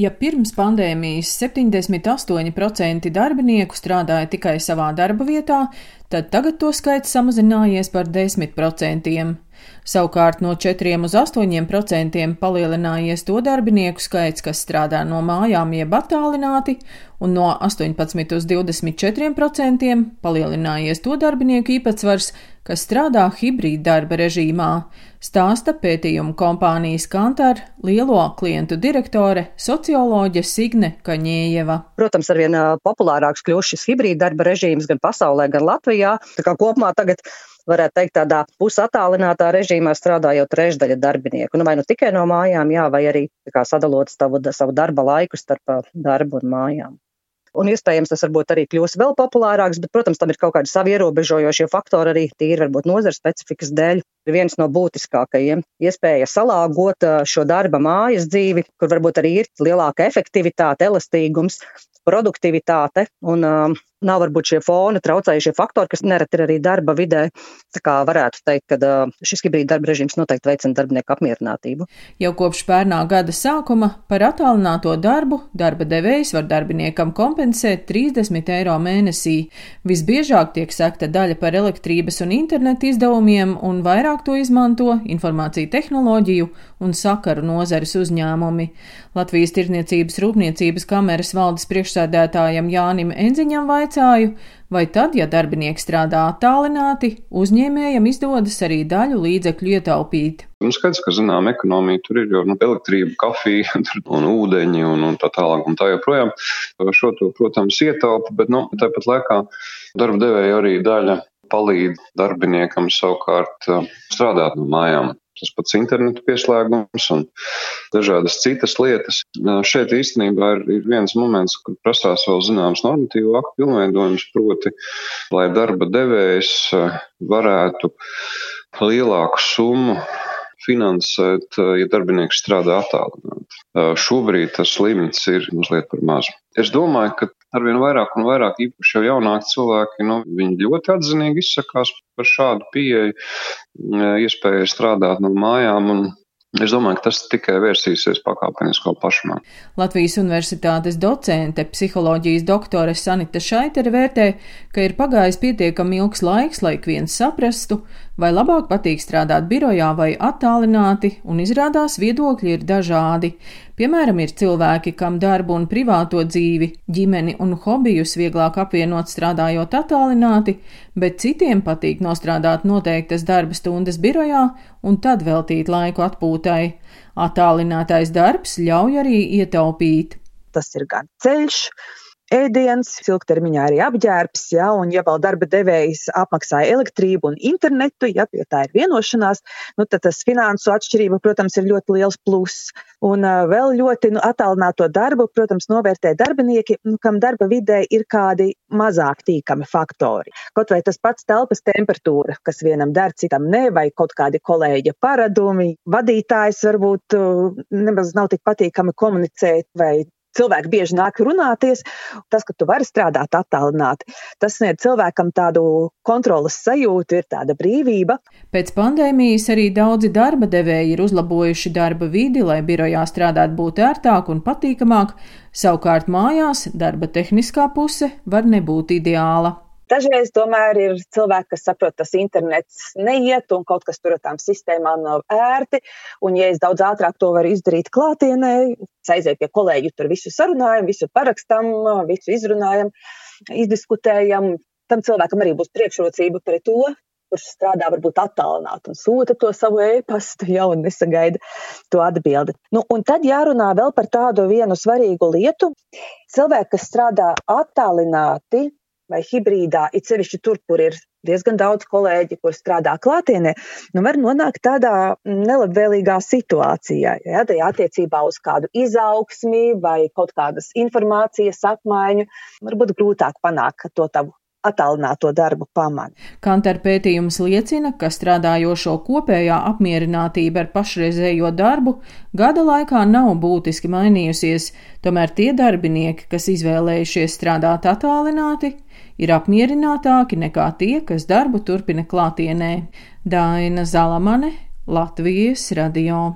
Ja pirms pandēmijas 78% darbinieku strādāja tikai savā darba vietā, tad tagad to skaits samazinājies par 10%. Savukārt no 4 uz 8% palielinājies to darbinieku skaits, kas strādā no mājām jeb attālināti, un no 18 uz 24% palielinājies to darbinieku īpatsvars, kas strādā hibrīda darba režīmā, stāsta pētījumu kompānijas Kantar lielo klientu direktore socioloģe Signe Kaņējeva. Protams, arvien populārāks kļūst šis hibrīda darba režīms gan pasaulē, gan Latvijā. Tā kā kopumā tagad varētu teikt, tādā pusatālinātā režīmā strādā jau trešdaļa darbinieku. Nu, vai nu tikai no mājām, jā, vai arī kā, sadalot savu, savu darba laiku starp darbu un mājām. Un iespējams tas varbūt arī kļūs vēl populārāks, bet, protams, tam ir kaut kādi savi ierobežojošie faktori arī tīri varbūt nozara specifikas dēļ. Ir viens no būtiskākajiem - iespēja salāgot šo darba mājas dzīvi, kur varbūt arī ir lielāka efektivitāte, elastīgums, produktivitāte un um, nav varbūt šie fona traucējušie faktori, kas nereti ir arī darba vidē. Tā kā varētu teikt, ka šis hibrīda darba režīms noteikti veicina darbinieku apmierinātību. Jau kopš pērnā gada sākuma par attālināto darbu darba devējs var darbiniekam kompensēt 30 eiro mēnesī. Visbiežāk tiek sekta daļa par elektrības un internetu izdevumiem, un vairāk to izmanto informāciju tehnoloģiju un sakaru nozares uzņēmumi. Latvijas Tirniecības rūpniecības kameras valdes priekšsēdētājam Jānim Enziņam vaicāju, vai tad, ja darbinieks strādā attālināti, uzņēmējam izdodas arī daļu līdzekļu ietaupīt. Nu, skaidrs, ka zinām, ekonomija tur ir jau nu, elektrība, kafija un ūdeņi un, un tā tālāk un tā joprojām. Šo to, protams, ietaupa, bet nu, tāpat laikā darba devēja arī daļa palīdz darbiniekam savukārt strādāt no mājām tas pats internetu pieslēgums un dažādas citas lietas. Šeit īstenībā ir, ir viens moments, kur prasās vēl zināms normatīvu aktu pilnveidojums, proti, lai darba devējs varētu lielāku summu finansēt, ja darbinieks strādā attālināti. Šobrīd tas limits ir mazliet par mazu. Es domāju, ka arvien vairāk un vairāk, īpaši jau jaunāki cilvēki, nu, viņi ļoti atzinīgi izsakās par šādu pieeju, iespēju strādāt no mājām un Es domāju, ka tas tikai vērsīsies pakāpeniski vēl pašumā. Latvijas Universitātes docente, psiholoģijas doktore Sanita Šaitere vērtē, ka ir pagājis pietiekami ilgs laiks, lai ik viens saprastu, vai labāk patīk strādāt birojā vai attālināti, un izrādās viedokļi ir dažādi. Piemēram, ir cilvēki, kam darbu un privāto dzīvi, ģimeni un hobijus vieglāk apvienot strādājot attālināti, bet citiem patīk nostrādāt noteiktas darba stundas birojā un tad veltīt laiku atpūtai. Attālinātais darbs ļauj arī ietaupīt. Tas ir gan ceļš, ēdiens, ilgtermiņā arī apģērbs, ja, un ja vēl darba devējs apmaksāja elektrību un internetu, ja pie tā ir vienošanās, nu, tad tas finansu atšķirība, protams, ir ļoti liels pluss. Un vēl ļoti nu, attālināto darbu, protams, novērtē darbinieki, nu, kam darba vidē ir kādi mazāk tīkami faktori. Kaut vai tas pats telpas temperatūra, kas vienam der, citam ne, vai kaut kādi kolēģa paradumi, vadītājs varbūt nemaz nav tik patīkami komunicēt, vai cilvēki bieži nāk runāties. Tas, ka tu vari strādāt attālināti, tas sniedz cilvēkam tādu kontrolas sajūtu, ir tāda brīvība. Pēc pandēmijas arī daudzi darba devēji ir uzlabojuši darba vidi, lai birojā strādāt būtu ērtāk un patīkamāk. Savukārt mājās darba tehniskā puse var nebūt ideāla. Dažreiz tomēr ir cilvēki, kas saprot, tas internets neiet un kaut kas tur ar tām sistēmām nav ērti. Un, ja es daudz ātrāk to varu izdarīt klātienē, aizēju pie kolēģi, tur visu sarunājam, visu parakstam, visu izrunājam, izdiskutējam. Tam cilvēkam arī būs priekšrocība pret to, kurš strādā varbūt attālināti un sūta to savu e-pastu jau nesagaida to atbildi. Nu, un tad jārunā vēl par tādu vienu svarīgu lietu. Cilvēki, kas strādā attālināti, vai hibrīdā, it sevišķi tur, kur ir diezgan daudz kolēģi, kur strādā klātienē, nu var nonākt tādā nelabvēlīgā situācijā. Ja, tajā attiecībā uz kādu izaugsmi vai kaut kādas informācijas apmaiņu, varbūt grūtāk panākt to tavu attālināto darbu pamani. Kantar pētījums liecina, ka strādājošo kopējā apmierinātība ar pašreizējo darbu gada laikā nav būtiski mainījusies, tomēr tie darbinieki, kas izvēlējušies strādāt attālināti, ir apmierinātāki nekā tie, kas darbu turpina klātienē. Daina Zalamane, Latvijas radio.